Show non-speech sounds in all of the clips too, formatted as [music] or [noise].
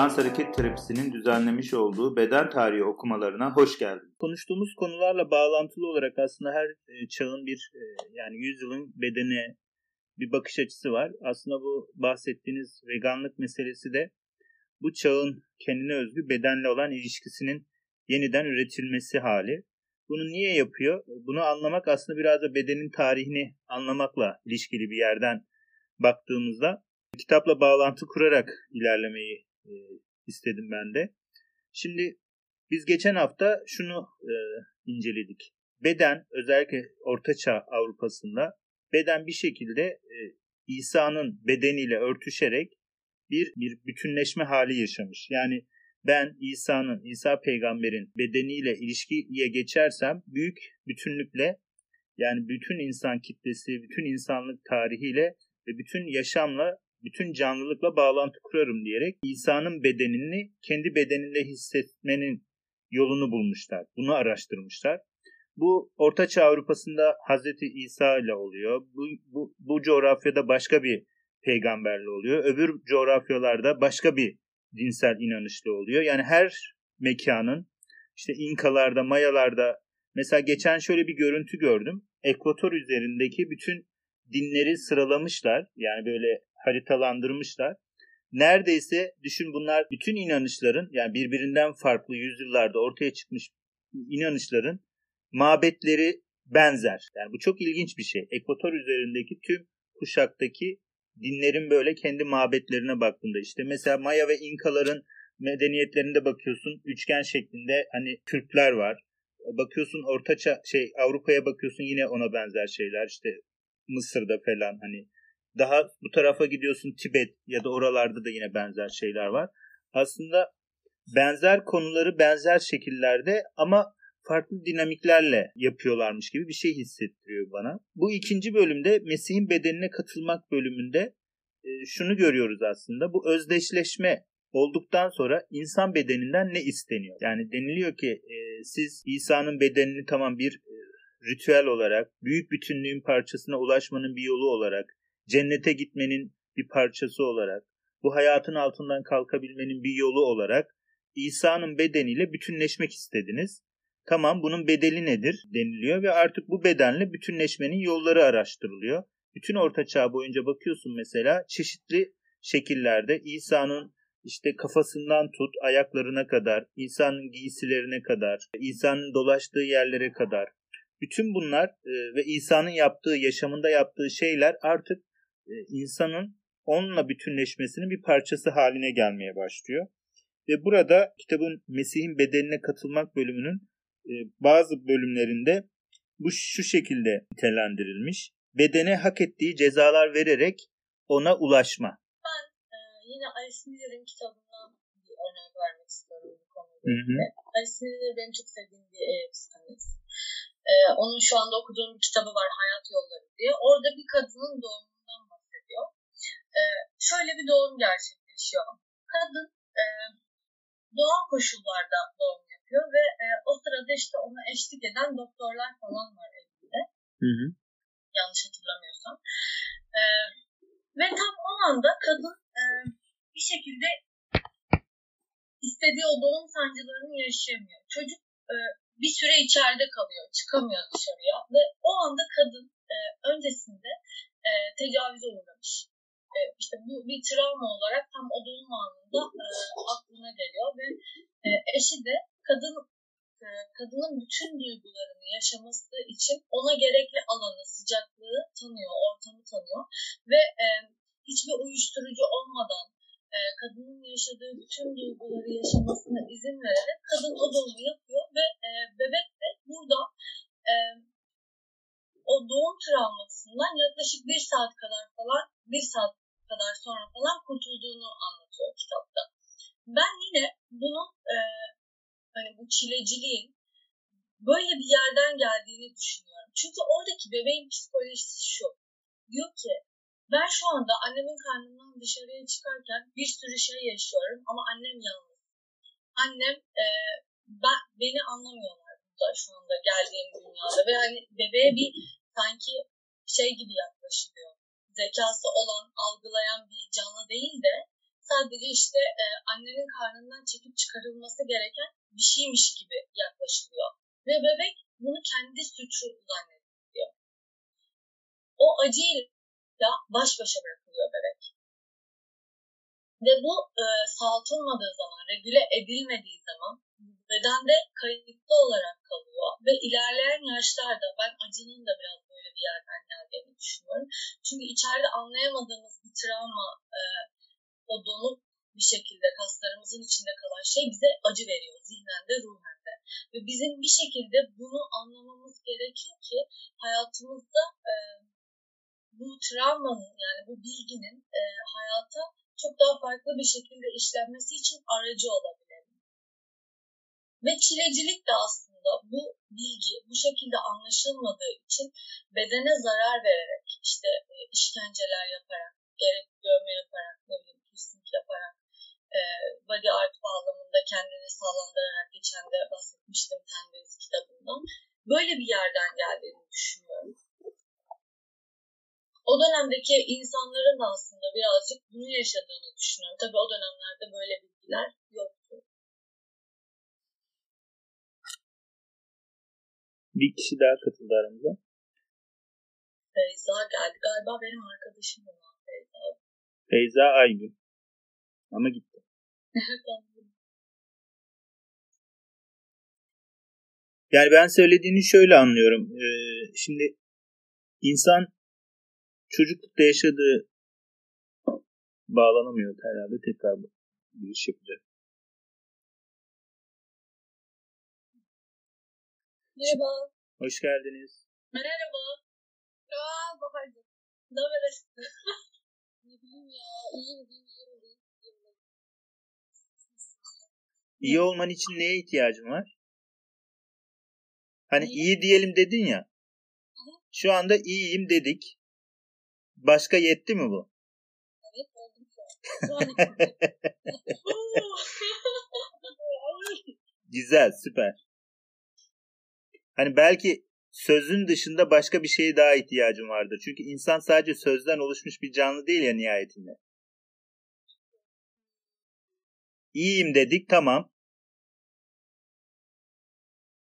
Sans Hareket Terapisi'nin düzenlemiş olduğu beden tarihi okumalarına hoş geldin. Konuştuğumuz konularla bağlantılı olarak aslında her e, çağın bir e, yani yüzyılın bedene bir bakış açısı var. Aslında bu bahsettiğiniz veganlık meselesi de bu çağın kendine özgü bedenle olan ilişkisinin yeniden üretilmesi hali. Bunu niye yapıyor? Bunu anlamak aslında biraz da bedenin tarihini anlamakla ilişkili bir yerden baktığımızda kitapla bağlantı kurarak ilerlemeyi e, istedim ben de. Şimdi biz geçen hafta şunu e, inceledik. Beden özellikle Ortaçağ Avrupa'sında beden bir şekilde e, İsa'nın bedeniyle örtüşerek bir bir bütünleşme hali yaşamış. Yani ben İsa'nın, İsa peygamberin bedeniyle ilişkiye geçersem büyük bütünlükle yani bütün insan kitlesi, bütün insanlık tarihiyle ve bütün yaşamla, bütün canlılıkla bağlantı kurarım diyerek İsa'nın bedenini kendi bedeninde hissetmenin yolunu bulmuşlar. Bunu araştırmışlar. Bu Ortaçağ Avrupa'sında Hazreti İsa ile oluyor. Bu, bu, bu coğrafyada başka bir peygamberle oluyor. Öbür coğrafyalarda başka bir dinsel inanışlı oluyor. Yani her mekanın işte İnkalarda, Mayalarda mesela geçen şöyle bir görüntü gördüm. Ekvator üzerindeki bütün dinleri sıralamışlar. Yani böyle haritalandırmışlar. Neredeyse düşün bunlar bütün inanışların yani birbirinden farklı yüzyıllarda ortaya çıkmış inanışların mabetleri benzer. Yani bu çok ilginç bir şey. Ekvator üzerindeki tüm kuşaktaki dinlerin böyle kendi mabetlerine baktığında işte mesela Maya ve İnkaların medeniyetlerinde bakıyorsun üçgen şeklinde hani Türkler var. Bakıyorsun ortaça şey Avrupa'ya bakıyorsun yine ona benzer şeyler işte Mısır'da falan hani daha bu tarafa gidiyorsun Tibet ya da oralarda da yine benzer şeyler var. Aslında benzer konuları benzer şekillerde ama farklı dinamiklerle yapıyorlarmış gibi bir şey hissettiriyor bana. Bu ikinci bölümde Mesih'in bedenine katılmak bölümünde e, şunu görüyoruz aslında. Bu özdeşleşme olduktan sonra insan bedeninden ne isteniyor? Yani deniliyor ki e, siz İsa'nın bedenini tamam bir e, ritüel olarak, büyük bütünlüğün parçasına ulaşmanın bir yolu olarak, cennete gitmenin bir parçası olarak, bu hayatın altından kalkabilmenin bir yolu olarak İsa'nın bedeniyle bütünleşmek istediniz. Tamam bunun bedeli nedir deniliyor ve artık bu bedenle bütünleşmenin yolları araştırılıyor. Bütün orta çağ boyunca bakıyorsun mesela çeşitli şekillerde İsa'nın işte kafasından tut ayaklarına kadar, İsa'nın giysilerine kadar, İsa'nın dolaştığı yerlere kadar. Bütün bunlar e, ve İsa'nın yaptığı, yaşamında yaptığı şeyler artık insanın onunla bütünleşmesinin bir parçası haline gelmeye başlıyor. Ve burada kitabın Mesih'in bedenine katılmak bölümünün e, bazı bölümlerinde bu şu şekilde nitelendirilmiş. Bedene hak ettiği cezalar vererek ona ulaşma. Ben e, yine Alice Miller'in kitabından bir örnek vermek istiyorum bu konuyla. Alice Miller benim çok sevdiğim bir e, psikanalist. E, onun şu anda okuduğum bir kitabı var Hayat Yolları diye. Orada bir kadının bahsediyor. E, şöyle bir doğum gerçekleşiyor. Kadın e, doğal koşullarda doğum yapıyor ve e, o sırada işte ona eşlik eden doktorlar falan var elinde. Hı hı. Yanlış hatırlamıyorsam. E, ve tam o anda kadın e, bir şekilde istediği o doğum sancılarını yaşayamıyor. Çocuk e, bir süre içeride kalıyor, çıkamıyor dışarıya ve o anda kadın e, öncesinde e, tecavüze uğramış. E, işte bu bir travma olarak tam o doğum anında e, aklına geliyor ve e, eşi de kadın e, kadının bütün duygularını yaşaması için ona gerekli alanı, sıcaklığı tanıyor, ortamı tanıyor ve hiçbir uyuşturucu olmadan kadının yaşadığı bütün duyguları yaşamasına izin vererek kadın o doğumu yapıyor ve bebek de burada o doğum travmasından yaklaşık bir saat kadar falan bir saat kadar sonra falan kurtulduğunu anlatıyor kitapta. Ben yine bunun e, hani bu çileciliğin böyle bir yerden geldiğini düşünüyorum. Çünkü oradaki bebeğin psikolojisi şu. Diyor ki ben şu anda annemin karnından dışarıya çıkarken bir sürü şey yaşıyorum ama annem yalnız. Annem e, ben, beni anlamıyorlar burada şu anda geldiğim dünyada ve hani bebeğe bir sanki şey gibi yaklaşılıyor. Zekası olan, algılayan bir canlı değil de sadece işte e, annenin karnından çekip çıkarılması gereken bir şeymiş gibi yaklaşılıyor. Ve bebek bunu kendi suçu zannediyor. O acıyla baş başa bırakılıyor bebek. Ve bu e, saltılmadığı zaman, regüle edilmediği zaman bedende kayıtlı olarak kalıyor ve ilerleyen yaşlarda ben acının da biraz böyle bir yerden geldiğini düşünüyorum. Çünkü içeride anlayamadığımız bir travma e, o donuk bir şekilde kaslarımızın içinde kalan şey bize acı veriyor zihnen de ruhen de. Ve bizim bir şekilde bunu anlamamız gerekir ki hayatımızda e, bu travmanın yani bu bilginin e, hayata çok daha farklı bir şekilde işlenmesi için aracı olabilir. Ve çilecilik de aslında bu bilgi bu şekilde anlaşılmadığı için bedene zarar vererek işte e, işkenceler yaparak gerek dövme yaparak ne bileyim piercing yaparak e, body art bağlamında kendini sağlandırarak geçen de bahsetmiştim Tendeniz kitabından. Böyle bir yerden geldiğini düşünüyorum. O dönemdeki insanların da aslında birazcık bunu yaşadığını düşünüyorum. Tabii o dönemlerde böyle bilgiler yoktu. Bir kişi daha katıldı aramıza. Feyza geldi. Galiba benim arkadaşım olan Feyza. Feyza Aygün. Ama gitti. Yani ben söylediğini şöyle anlıyorum. Ee, şimdi insan çocuklukta yaşadığı bağlanamıyor herhalde tekrar bir iş yapacak. Merhaba. Hoş geldiniz. Merhaba. Aa Bahar'cığım. Ne haber aşkım? [laughs] ne bileyim ya. İyiyim, iyiyim, iyiyim. iyiyim. İyi olman için neye ihtiyacın var? Hani İyi. iyi diyelim dedin ya. Şu anda iyiyim dedik. Başka yetti mi bu? Evet, oldum. Şu an [laughs] [laughs] Güzel, süper. Hani belki sözün dışında başka bir şeye daha ihtiyacın vardır. Çünkü insan sadece sözden oluşmuş bir canlı değil ya nihayetinde. İyiyim dedik, tamam.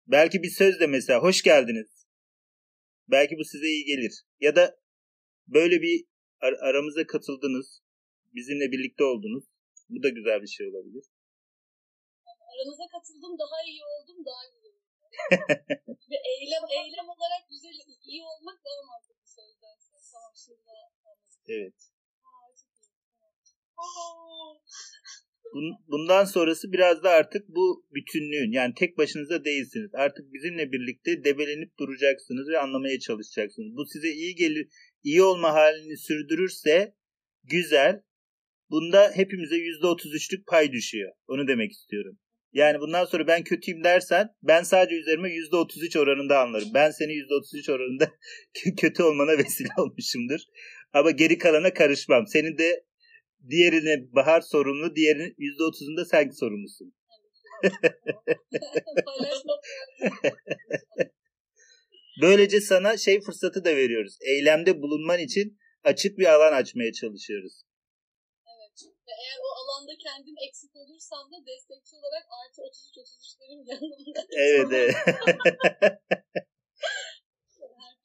Belki bir söz de mesela hoş geldiniz. Belki bu size iyi gelir. Ya da böyle bir ar- aramıza katıldınız. Bizimle birlikte oldunuz. Bu da güzel bir şey olabilir. Aranıza katıldım, daha iyi oldum, daha oldu. Ve eylem, eylem olarak güzel, iyi olmak daha mantıklı sözdense. Tamam, şimdi daha. Evet. Aa, çok iyi. Tamam. Bundan sonrası biraz da artık bu bütünlüğün yani tek başınıza değilsiniz. Artık bizimle birlikte debelenip duracaksınız ve anlamaya çalışacaksınız. Bu size iyi gelir, iyi olma halini sürdürürse güzel. Bunda hepimize %33'lük pay düşüyor. Onu demek istiyorum. Yani bundan sonra ben kötüyüm dersen ben sadece üzerime %33 oranında anlarım. Ben seni %33 oranında [laughs] kötü olmana vesile [laughs] olmuşumdur. Ama geri kalana karışmam. Senin de diğerine Bahar sorumlu, diğerinin %30'unda sen sorumlusun. [laughs] Böylece sana şey fırsatı da veriyoruz. Eylemde bulunman için açık bir alan açmaya çalışıyoruz. Ve eğer o alanda kendim eksik olursam da destekçi olarak artı 33 33'lerim [laughs] yanımda. Evet, evet. [laughs]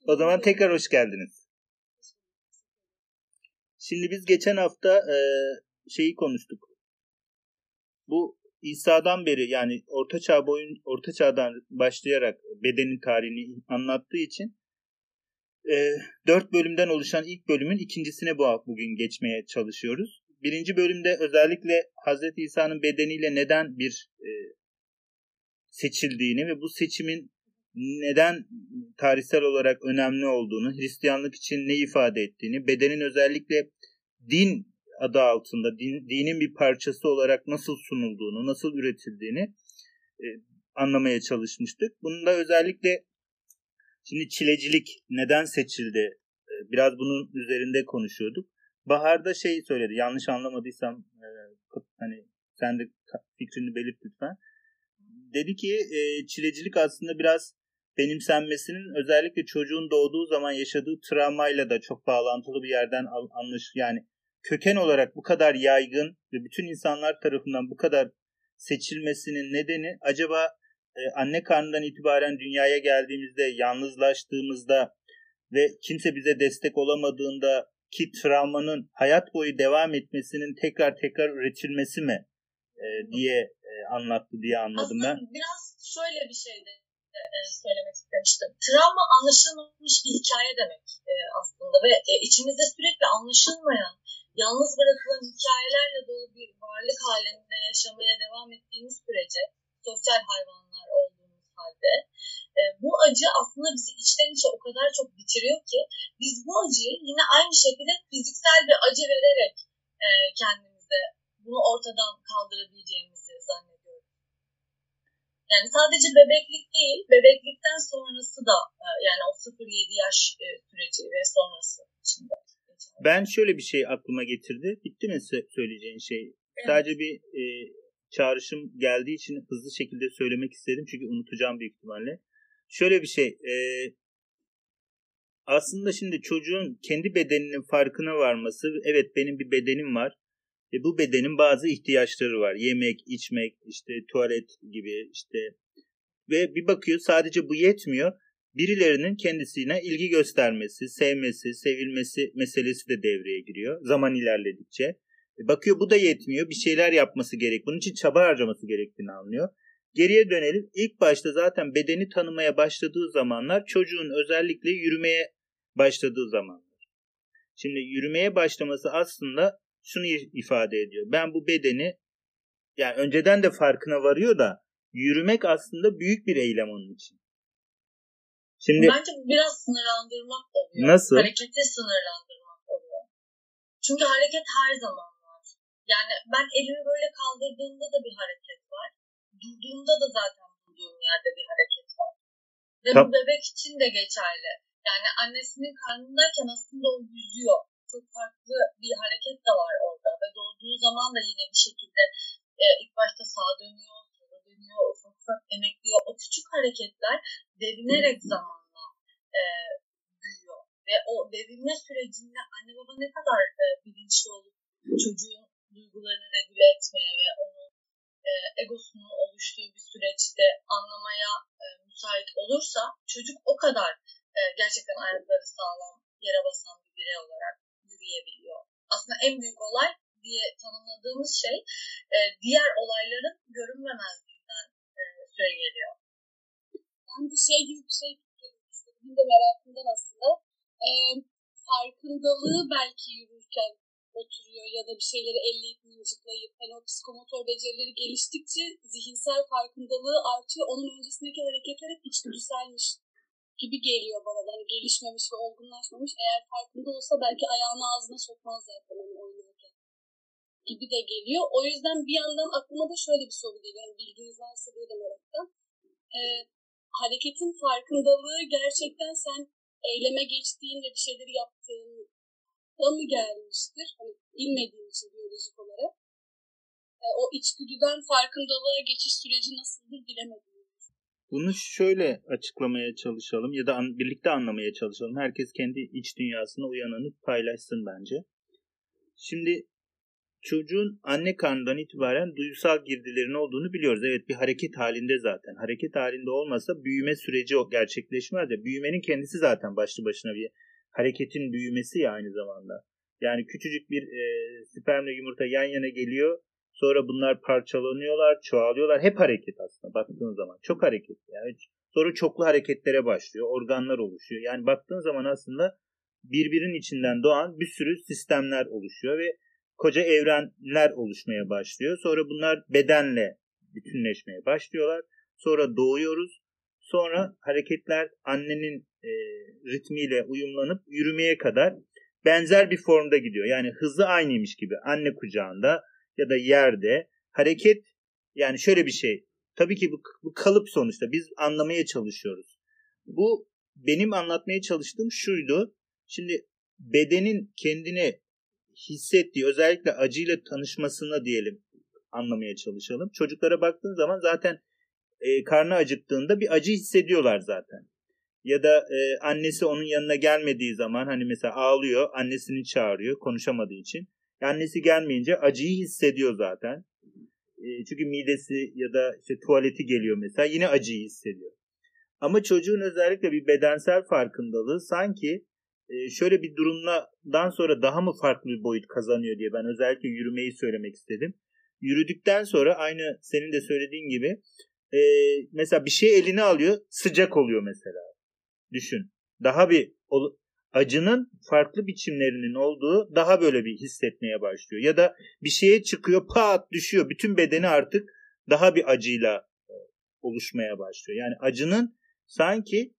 o zaman tekrar hoş geldiniz. Şimdi biz geçen hafta e, şeyi konuştuk. Bu İsa'dan beri yani Orta Çağ boyun Orta Çağ'dan başlayarak bedenin tarihini anlattığı için e, dört bölümden oluşan ilk bölümün ikincisine bu bugün geçmeye çalışıyoruz. Birinci bölümde özellikle Hazreti İsa'nın bedeniyle neden bir e, seçildiğini ve bu seçimin neden tarihsel olarak önemli olduğunu, Hristiyanlık için ne ifade ettiğini, bedenin özellikle din adı altında din, dinin bir parçası olarak nasıl sunulduğunu, nasıl üretildiğini e, anlamaya çalışmıştık. Bunun da özellikle şimdi çilecilik neden seçildi? E, biraz bunun üzerinde konuşuyorduk. Bahar'da şey söyledi. Yanlış anlamadıysam e, hani sen de fikrini belirt lütfen. Dedi ki e, çilecilik aslında biraz benimsenmesinin özellikle çocuğun doğduğu zaman yaşadığı travmayla da çok bağlantılı bir yerden anlaş yani köken olarak bu kadar yaygın ve bütün insanlar tarafından bu kadar seçilmesinin nedeni acaba e, anne karnından itibaren dünyaya geldiğimizde, yalnızlaştığımızda ve kimse bize destek olamadığında ki travmanın hayat boyu devam etmesinin tekrar tekrar üretilmesi mi e, diye e, anlattı diye anladım Aslında ben. biraz şöyle bir şey de e, söylemek istemiştim. Travma anlaşılmamış bir hikaye demek e, aslında ve e, içimizde sürekli anlaşılmayan, yalnız bırakılan hikayelerle dolu bir varlık halinde yaşamaya devam ettiğimiz sürece sosyal hayvanlar olduğumuz halde bu acı aslında bizi içten içe o kadar çok bitiriyor ki biz bu acıyı yine aynı şekilde fiziksel bir acı vererek e, kendimize bunu ortadan kaldırabileceğimizi zannediyoruz. Yani sadece bebeklik değil, bebeklikten sonrası da e, yani o 0-7 yaş e, süreci ve sonrası içinde. Ben şöyle bir şey aklıma getirdi. Bitti mi söyleyeceğin şey? Evet. Sadece bir e, çağrışım geldiği için hızlı şekilde söylemek istedim. Çünkü unutacağım büyük ihtimalle. Şöyle bir şey. E, aslında şimdi çocuğun kendi bedeninin farkına varması. Evet benim bir bedenim var. Ve bu bedenin bazı ihtiyaçları var. Yemek, içmek, işte tuvalet gibi işte. Ve bir bakıyor sadece bu yetmiyor. Birilerinin kendisine ilgi göstermesi, sevmesi, sevilmesi meselesi de devreye giriyor zaman ilerledikçe. E, bakıyor bu da yetmiyor. Bir şeyler yapması gerek. Bunun için çaba harcaması gerektiğini anlıyor. Geriye dönelim. İlk başta zaten bedeni tanımaya başladığı zamanlar çocuğun özellikle yürümeye başladığı zamanlar. Şimdi yürümeye başlaması aslında şunu ifade ediyor. Ben bu bedeni yani önceden de farkına varıyor da yürümek aslında büyük bir eylem onun için. Şimdi Bence biraz sınırlandırmak oluyor. Nasıl? Hareketi sınırlandırmak oluyor. Çünkü hareket her zaman var. Yani ben elimi böyle kaldırdığımda da bir hareket var. Durduğumda da zaten durduğum yerde bir hareket var. Ve Tab- bu bebek için de geçerli. Yani annesinin karnındayken aslında o yüzüyor. Çok farklı bir hareket de var orada. Ve doğduğu zaman da yine bir şekilde e, ilk başta sağa dönüyor, sola dönüyor, ufak ufak emekliyor. O küçük hareketler devinerek zamanla e, büyüyor. Ve o devinme sürecinde anne baba ne kadar e, bilinçli olup çocuğun duygularını regüle etmeye ve onun e, egosunun oluştuğu bir süreçte anlamaya e, müsait olursa çocuk o kadar e, gerçekten ayakları sağlam yere basan bir birey olarak yürüyebiliyor. Aslında en büyük olay diye tanımladığımız şey e, diğer olayların görünmemezliğinden e, süre geliyor. Ben bir şey gibi bir şey istedim de merakımdan aslında. E, farkındalığı belki yürürken oturuyor ya da bir şeyleri elleyip mıncıklayıp hani o psikomotor becerileri geliştikçe zihinsel farkındalığı artıyor. Onun öncesindeki hareketler hep içgüdüselmiş gibi geliyor bana. Hani gelişmemiş ve olgunlaşmamış. Eğer farkında olsa belki ayağını ağzına sokmaz zaten hani oynarken gibi de geliyor. O yüzden bir yandan aklıma da şöyle bir soru geliyor. Yani bilginiz varsa diye de meraktan. Ee, hareketin farkındalığı gerçekten sen eyleme geçtiğin ve bir şeyleri yaptığın da mı gelmiştir? Hani bilmediğim için biyolojik olarak. E, o içgüdüden farkındalığa geçiş süreci nasıldır bilemedim. Bunu şöyle açıklamaya çalışalım ya da an, birlikte anlamaya çalışalım. Herkes kendi iç dünyasına uyananı paylaşsın bence. Şimdi çocuğun anne karnından itibaren duysal girdilerin olduğunu biliyoruz. Evet bir hareket halinde zaten. Hareket halinde olmasa büyüme süreci gerçekleşmez ya. Büyümenin kendisi zaten başlı başına bir hareketin büyümesi ya aynı zamanda. Yani küçücük bir e, spermle yumurta yan yana geliyor. Sonra bunlar parçalanıyorlar, çoğalıyorlar. Hep hareket aslında baktığın zaman. Çok hareket. Yani sonra çoklu hareketlere başlıyor. Organlar oluşuyor. Yani baktığın zaman aslında birbirinin içinden doğan bir sürü sistemler oluşuyor ve koca evrenler oluşmaya başlıyor. Sonra bunlar bedenle bütünleşmeye başlıyorlar. Sonra doğuyoruz. Sonra hareketler annenin e, ritmiyle uyumlanıp yürümeye kadar benzer bir formda gidiyor. Yani hızı aynıymış gibi anne kucağında ya da yerde hareket yani şöyle bir şey. Tabii ki bu, bu kalıp sonuçta biz anlamaya çalışıyoruz. Bu benim anlatmaya çalıştığım şuydu. Şimdi bedenin kendini hissettiği özellikle acıyla tanışmasını diyelim anlamaya çalışalım. Çocuklara baktığın zaman zaten e, karnı acıktığında bir acı hissediyorlar zaten. Ya da e, annesi onun yanına gelmediği zaman hani mesela ağlıyor, annesini çağırıyor konuşamadığı için. Annesi gelmeyince acıyı hissediyor zaten. E, çünkü midesi ya da işte tuvaleti geliyor mesela yine acıyı hissediyor. Ama çocuğun özellikle bir bedensel farkındalığı sanki e, şöyle bir durumdan sonra daha mı farklı bir boyut kazanıyor diye ben özellikle yürümeyi söylemek istedim. Yürüdükten sonra aynı senin de söylediğin gibi e, mesela bir şey eline alıyor sıcak oluyor mesela. Düşün. Daha bir acının farklı biçimlerinin olduğu daha böyle bir hissetmeye başlıyor. Ya da bir şeye çıkıyor pat düşüyor. Bütün bedeni artık daha bir acıyla e, oluşmaya başlıyor. Yani acının sanki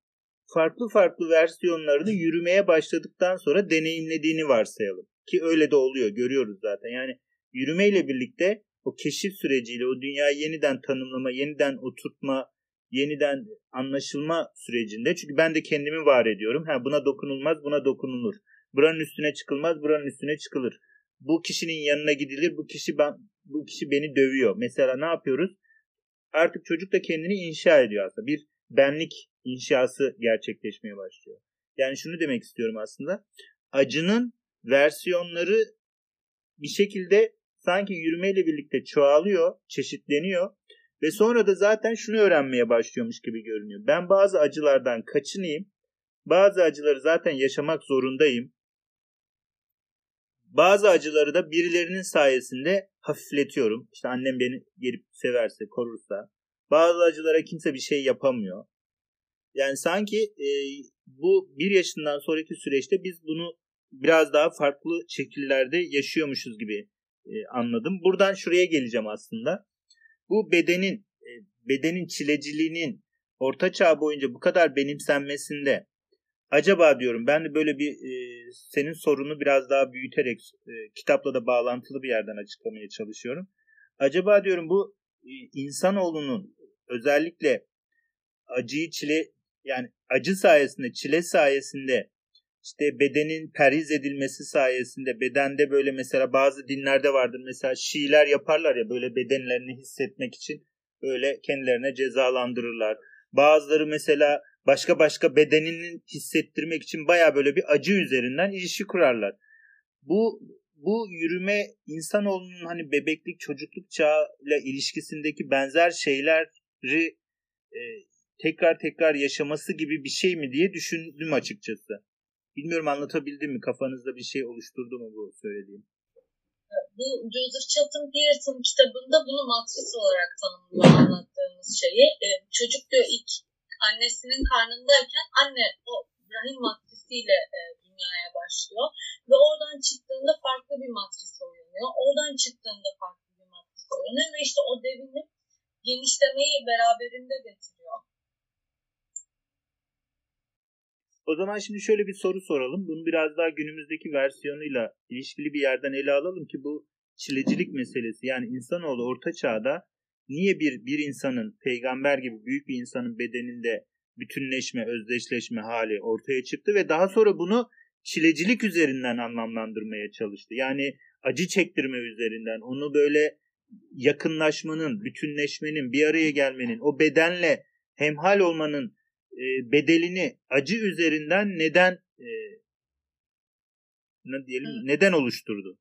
farklı farklı versiyonlarını yürümeye başladıktan sonra deneyimlediğini varsayalım. Ki öyle de oluyor görüyoruz zaten. Yani yürümeyle birlikte o keşif süreciyle o dünyayı yeniden tanımlama, yeniden oturtma, yeniden anlaşılma sürecinde. Çünkü ben de kendimi var ediyorum. Ha buna dokunulmaz, buna dokunulur. Buranın üstüne çıkılmaz, buranın üstüne çıkılır. Bu kişinin yanına gidilir, bu kişi ben bu kişi beni dövüyor. Mesela ne yapıyoruz? Artık çocuk da kendini inşa ediyor aslında. Bir benlik inşası gerçekleşmeye başlıyor. Yani şunu demek istiyorum aslında. Acının versiyonları bir şekilde sanki yürümeyle birlikte çoğalıyor, çeşitleniyor ve sonra da zaten şunu öğrenmeye başlıyormuş gibi görünüyor. Ben bazı acılardan kaçınayım. Bazı acıları zaten yaşamak zorundayım. Bazı acıları da birilerinin sayesinde hafifletiyorum. İşte annem beni gelip severse, korursa. Bazı acılara kimse bir şey yapamıyor. Yani sanki e, bu bir yaşından sonraki süreçte biz bunu biraz daha farklı şekillerde yaşıyormuşuz gibi e, anladım. Buradan şuraya geleceğim aslında. Bu bedenin e, bedenin çileciliğinin orta çağ boyunca bu kadar benimsenmesinde acaba diyorum ben de böyle bir e, senin sorunu biraz daha büyüterek kitapla da bağlantılı bir yerden açıklamaya çalışıyorum. Acaba diyorum bu e, insanoğlunun özellikle acıyı çile yani acı sayesinde çile sayesinde işte bedenin periz edilmesi sayesinde bedende böyle mesela bazı dinlerde vardır mesela Şiiler yaparlar ya böyle bedenlerini hissetmek için böyle kendilerine cezalandırırlar. Bazıları mesela başka başka bedenini hissettirmek için baya böyle bir acı üzerinden ilişki kurarlar. Bu bu yürüme insanoğlunun hani bebeklik çocukluk çağıyla ilişkisindeki benzer şeyleri e, tekrar tekrar yaşaması gibi bir şey mi diye düşündüm açıkçası. Bilmiyorum anlatabildim mi? Kafanızda bir şey oluşturdu mu bu söylediğim? Bu Joseph Chatham Pearson kitabında bunu matris olarak tanımlıyor anlattığımız şeyi. Ee, çocuk diyor ilk annesinin karnındayken anne o rahim matrisiyle e, dünyaya başlıyor. Ve oradan çıktığında farklı bir matris uyanıyor. Oradan çıktığında farklı bir matris uyanıyor. Ve işte o devinim genişlemeyi beraberinde getiriyor. O zaman şimdi şöyle bir soru soralım. Bunu biraz daha günümüzdeki versiyonuyla ilişkili bir yerden ele alalım ki bu çilecilik meselesi yani insanoğlu orta çağda niye bir bir insanın peygamber gibi büyük bir insanın bedeninde bütünleşme, özdeşleşme hali ortaya çıktı ve daha sonra bunu çilecilik üzerinden anlamlandırmaya çalıştı. Yani acı çektirme üzerinden onu böyle yakınlaşmanın, bütünleşmenin, bir araya gelmenin, o bedenle hemhal olmanın e, bedelini acı üzerinden neden e, ne diyelim Hı. neden oluşturdu?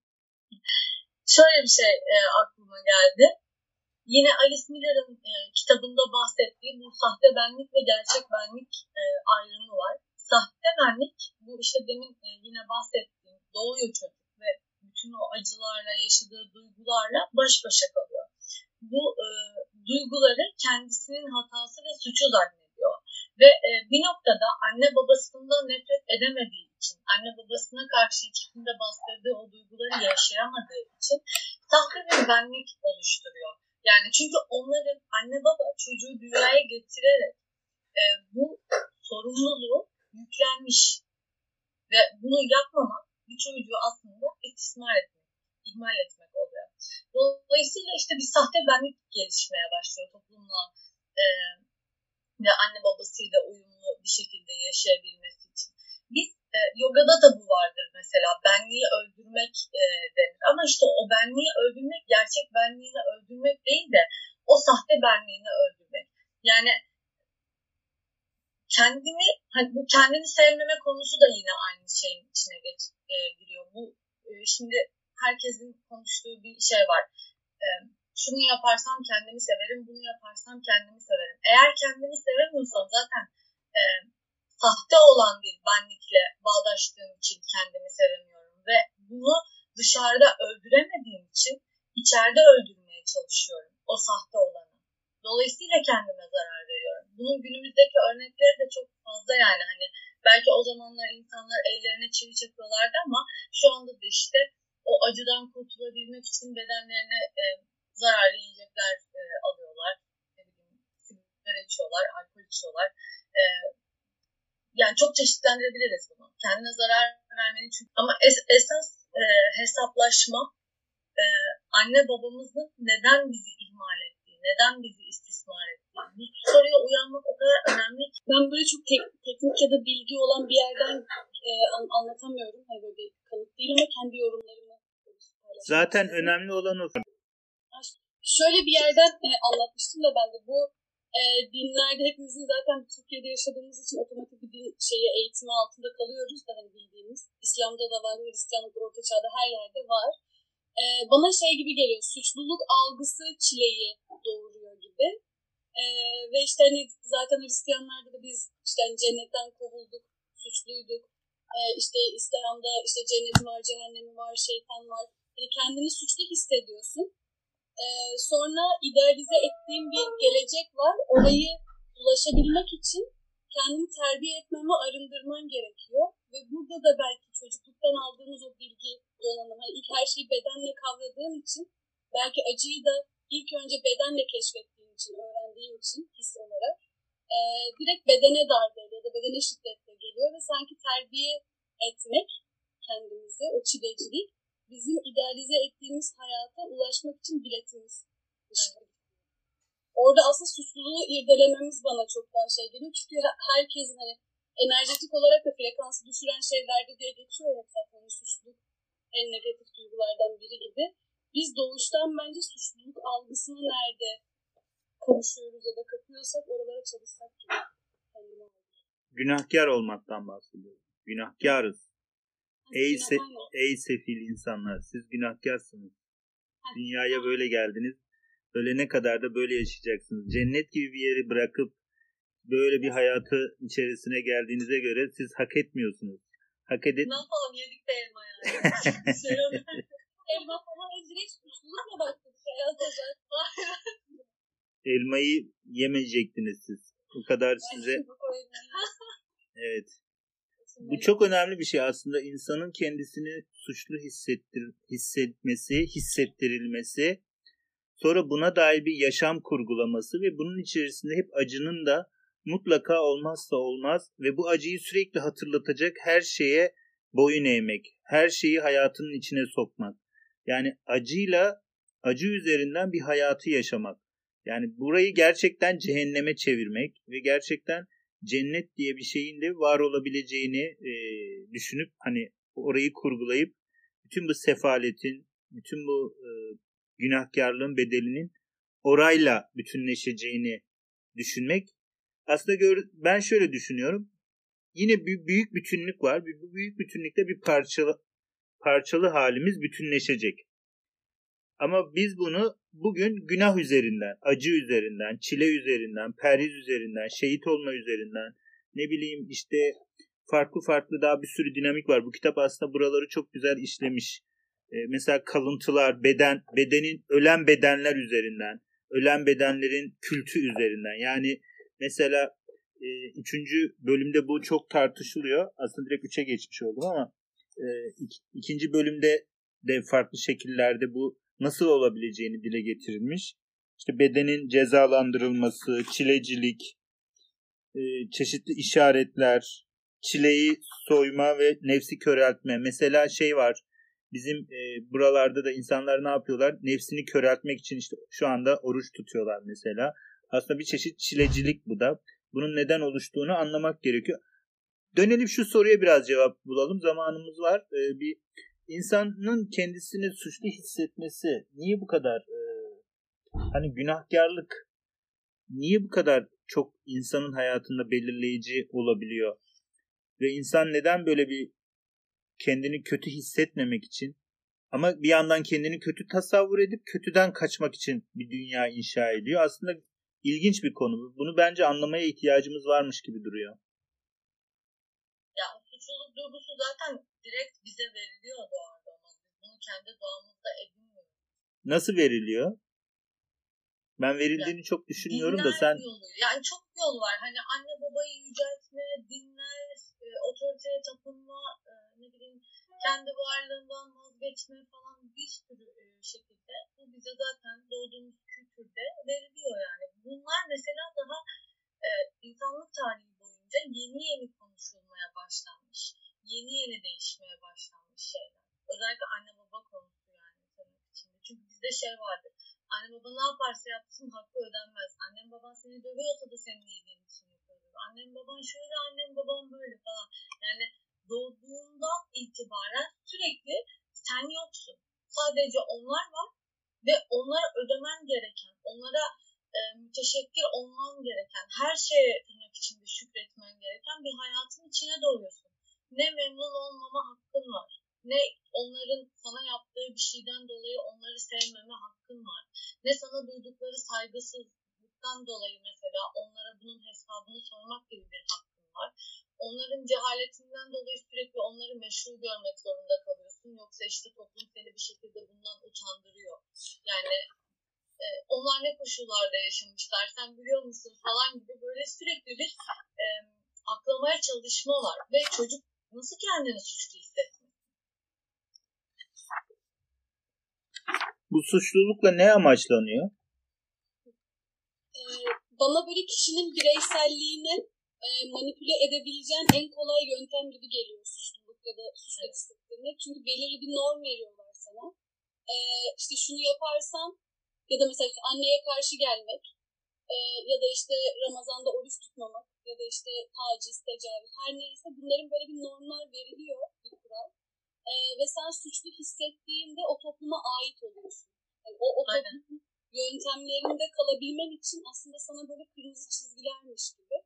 Şöyle bir şey e, aklıma geldi. Yine Alice Miller'ın e, kitabında bahsettiği bu sahte benlik ve gerçek benlik e, ayrımı var. Sahte benlik bu işte demin e, yine bahsettiğim doğuyor çocuk ve bütün o acılarla yaşadığı duygularla baş başa kalıyor. Bu e, duyguları kendisinin hatası ve suçu zannediyor ve e, bir noktada anne babasından nefret edemediği için, anne babasına karşı içinde bastırdığı o duyguları yaşayamadığı için sahte bir benlik oluşturuyor. Yani çünkü onların anne baba çocuğu dünyaya getirerek e, bu sorumluluğu yüklenmiş ve bunu yapmamak bir çocuğu aslında istismar etmek, ihmal etmek oluyor. Dolayısıyla işte bir sahte benlik gelişmeye başlıyor toplumla e, ve anne babasıyla uyumlu bir şekilde yaşayabilmesi için. Biz e, yogada da bu vardır mesela benliği öldürmek e, denir. Ama işte o benliği öldürmek gerçek benliğini öldürmek değil de o sahte benliğini öldürmek. Yani kendini hani bu kendini sevmeme konusu da yine aynı şeyin içine geç, e, giriyor. Bu e, şimdi herkesin konuştuğu bir şey var. E, şunu yaparsam kendimi severim, bunu yaparsam kendimi severim. Eğer kendimi sevemiyorsam zaten e, sahte olan bir benlikle bağdaştığım için kendimi sevemiyorum ve bunu dışarıda öldüremediğim için içeride öldürmeye çalışıyorum o sahte olanı. Dolayısıyla kendime zarar veriyorum. Bunun günümüzdeki örnekleri de çok fazla yani hani belki o zamanlar insanlar ellerine çivi çakıyorlardı ama şu anda da işte o acıdan kurtulabilmek için bedenlerine e, zararlı yiyecekler e, alıyorlar. Ne bileyim, sigara içiyorlar, alkol içiyorlar. E, yani çok çeşitlendirebiliriz bunu. Kendine zarar vermenin çünkü ama es, esas e, hesaplaşma e, anne babamızın neden bizi ihmal ettiği, neden bizi istismar ettiği. Bu soruya uyanmak o kadar önemli ki. Ben böyle çok tek- teknik ya da bilgi olan bir yerden e, an- anlatamıyorum. Hani böyle bir kanıt değil ama kendi yorumlarımı Zaten önemli olan o. Şöyle bir yerden e, anlatmıştım da ben de bu e, dinlerde hepimizin zaten Türkiye'de yaşadığımız için otomatik bir din şeyi eğitimi altında kalıyoruz da hani bildiğimiz. İslam'da da var, Hristiyanlıkta, Orta Çağ'da her yerde var. E, bana şey gibi geliyor, suçluluk algısı çileyi doğuruyor gibi. E, ve işte hani zaten Hristiyanlarda da biz işte hani cennetten kovulduk, suçluyduk. E, işte İslam'da işte cenneti var, cehennemi var, şeytan var. Hani kendini suçlu hissediyorsun. Ee, sonra idealize ettiğim bir gelecek var. Orayı ulaşabilmek için kendini terbiye etmeme arındırman gerekiyor. Ve burada da belki çocukluktan aldığımız o bilgi donanımı, hani ilk her şeyi bedenle kavradığın için belki acıyı da ilk önce bedenle keşfettiğin için, öğrendiğin için his olarak e, direkt bedene darbe ya da bedene şiddetle geliyor ve sanki terbiye etmek kendimizi, o çilecilik bizim idealize ettiğimiz hayata ulaşmak için biletimiz. Orada aslında suçluluğu irdelememiz bana çok daha şey geliyor. Çünkü herkesin hani enerjetik olarak da frekansı düşüren şeylerde diye geçiyor ya zaten hani suçluluk en negatif duygulardan biri gibi. Biz doğuştan bence suçluluk algısını nerede konuşuyoruz ya da kapıyorsak oralara çalışsak gibi. Kendime Günahkar olmaktan bahsediyorum. Günahkarız. Ey, se- ey sefil insanlar siz günahkarsınız. Dünyaya böyle geldiniz. Ölene kadar da böyle yaşayacaksınız. Cennet gibi bir yeri bırakıp böyle bir hayatı içerisine geldiğinize göre siz hak etmiyorsunuz. Hak edin. Ne yapalım yedik de elma yani. [laughs] şey. Elma falan ez direkt suçlulukla başladık hayata. Elmayı yemeyecektiniz siz. Bu kadar size Yani bu çok önemli bir şey aslında insanın kendisini suçlu hissettir, hissetmesi, hissettirilmesi, sonra buna dair bir yaşam kurgulaması ve bunun içerisinde hep acının da mutlaka olmazsa olmaz ve bu acıyı sürekli hatırlatacak her şeye boyun eğmek, her şeyi hayatının içine sokmak. Yani acıyla acı üzerinden bir hayatı yaşamak. Yani burayı gerçekten cehenneme çevirmek ve gerçekten cennet diye bir şeyin de var olabileceğini e, düşünüp hani orayı kurgulayıp bütün bu sefaletin, bütün bu e, günahkarlığın bedelinin orayla bütünleşeceğini düşünmek. Aslında gör, ben şöyle düşünüyorum. Yine bir büyük bütünlük var. Bu büyük bütünlükte bir parçalı parçalı halimiz bütünleşecek. Ama biz bunu bugün günah üzerinden, acı üzerinden, çile üzerinden, perhiz üzerinden, şehit olma üzerinden, ne bileyim işte farklı farklı daha bir sürü dinamik var. Bu kitap aslında buraları çok güzel işlemiş. Ee, mesela kalıntılar, beden, bedenin ölen bedenler üzerinden, ölen bedenlerin kültü üzerinden. Yani mesela e, üçüncü bölümde bu çok tartışılıyor. Aslında direkt üçe geçmiş oldum ama e, ik- ikinci bölümde de farklı şekillerde bu nasıl olabileceğini dile getirilmiş. İşte bedenin cezalandırılması, çilecilik, e, çeşitli işaretler, çileyi soyma ve nefsi köreltme. Mesela şey var. Bizim e, buralarda da insanlar ne yapıyorlar? Nefsini köreltmek için işte şu anda oruç tutuyorlar mesela. Aslında bir çeşit çilecilik bu da. Bunun neden oluştuğunu anlamak gerekiyor. Dönelim şu soruya biraz cevap bulalım. Zamanımız var. E, bir insanın kendisini suçlu hissetmesi niye bu kadar e, hani günahkarlık niye bu kadar çok insanın hayatında belirleyici olabiliyor? Ve insan neden böyle bir kendini kötü hissetmemek için Ama bir yandan kendini kötü tasavvur edip kötüden kaçmak için bir dünya inşa ediyor. Aslında ilginç bir konu. Bunu bence anlamaya ihtiyacımız varmış gibi duruyor. Ya suçluluk duygusu zaten direkt bize veriliyor doğada ama biz bunu kendi doğamızda edinmiyoruz. Nasıl veriliyor? Ben verildiğini çok düşünmüyorum da sen yolu. Yani çok yol var. Hani anne babayı yüceltme, dinler, e, otoriteye tapınma, e, ne bileyim kendi varlığından vazgeçme falan bir sürü e, şekilde bu bize zaten doğduğumuz kültürde veriliyor yani. Bunlar mesela daha e, insanlık tarihi boyunca yeni yeni konuşulmaya başlanmış. Yeni yeni değişmeye başlanmış şeyler. Özellikle anne baba konusu yani tırnak içinde. Çünkü bizde şey vardır. Anne baba ne yaparsa yapsın hakkı ödenmez. Annem baban seni dövüyorsa da senin iyiliğin için yapıyordur. Annem baban şöyle, annem baban böyle falan. Yani doğduğundan itibaren sürekli sen yoksun. Sadece onlar var ve onlara ödemen gereken, onlara e, müteşekkir olman gereken, her şeye tırnak içinde şükretmen gereken bir hayatın içine doğuyorsun. Ne memnun olmama hakkın var, ne onların sana yaptığı bir şeyden dolayı onları sevmeme hakkın var, ne sana duydukları saygısızlıktan dolayı mesela onlara bunun hesabını sormak gibi bir hakkın var onların cehaletinden dolayı sürekli onları meşru görmek zorunda kalıyorsun. Yoksa işte toplum seni bir şekilde bundan utandırıyor. Yani e, onlar ne koşullarda yaşamışlar sen biliyor musun falan gibi böyle sürekli bir e, aklamaya çalışma var. Ve çocuk nasıl kendini suçlu hissetmiyor? Bu suçlulukla ne amaçlanıyor? Ee, bana böyle kişinin bireyselliğini e, manipüle edebileceğin en kolay yöntem gibi geliyor suçluluk ya da suçluluk isteklerine. Çünkü belirli bir norm veriyorlar sana. E, işte şunu yaparsan ya da mesela anneye karşı gelmek e, ya da işte Ramazan'da oruç tutmamak ya da işte taciz, tecavüz her neyse bunların böyle bir normlar veriliyor bir kural. E, ve sen suçlu hissettiğinde o topluma ait oluyorsun. Yani o, o toplumun yöntemlerinde kalabilmen için aslında sana böyle kırmızı çizgilermiş gibi.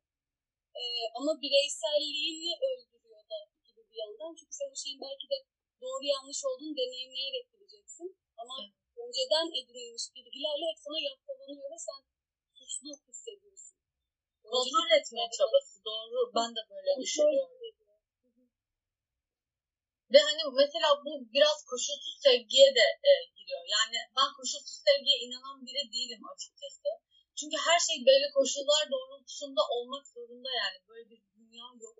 Ee, ama bireyselliğini öldürüyor da gibi bir yandan. Çünkü sen o şeyin belki de doğru yanlış olduğunu deneyimleyerek bileceksin. Ama önceden edinilmiş bilgilerle hep sana yaptalanıyor ve sen suçlu hissediyorsun. Kontrol etme çabası doğru. Ben de böyle düşünüyorum. Ve hani mesela bu biraz koşulsuz sevgiye de e, giriyor. Yani ben koşulsuz sevgiye inanan biri değilim açıkçası. Çünkü her şey belli koşullar doğrultusunda olmak zorunda yani. Böyle bir dünya yok.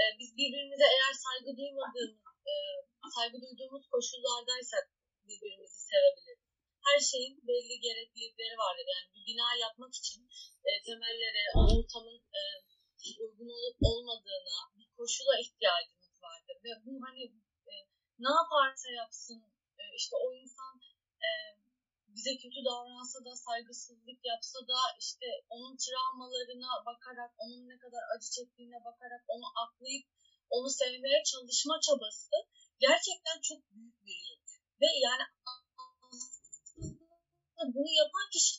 E, biz birbirimize eğer saygı duymadığımız, e, saygı duyduğumuz koşullardaysak birbirimizi sevebiliriz. Her şeyin belli gereklilikleri vardır. Yani bir bina yapmak için e, temellere, ortamın e, uygun olup olmadığına, bir koşula ihtiyacımız vardır. Ve bu hani e, ne yaparsa yapsın, e, işte o insan e, bize kötü davransa da saygısızlık yapsa da işte onun travmalarına bakarak onun ne kadar acı çektiğine bakarak onu aklayıp onu sevmeye çalışma çabası gerçekten çok büyük bir yük. Ve yani bunu yapan kişi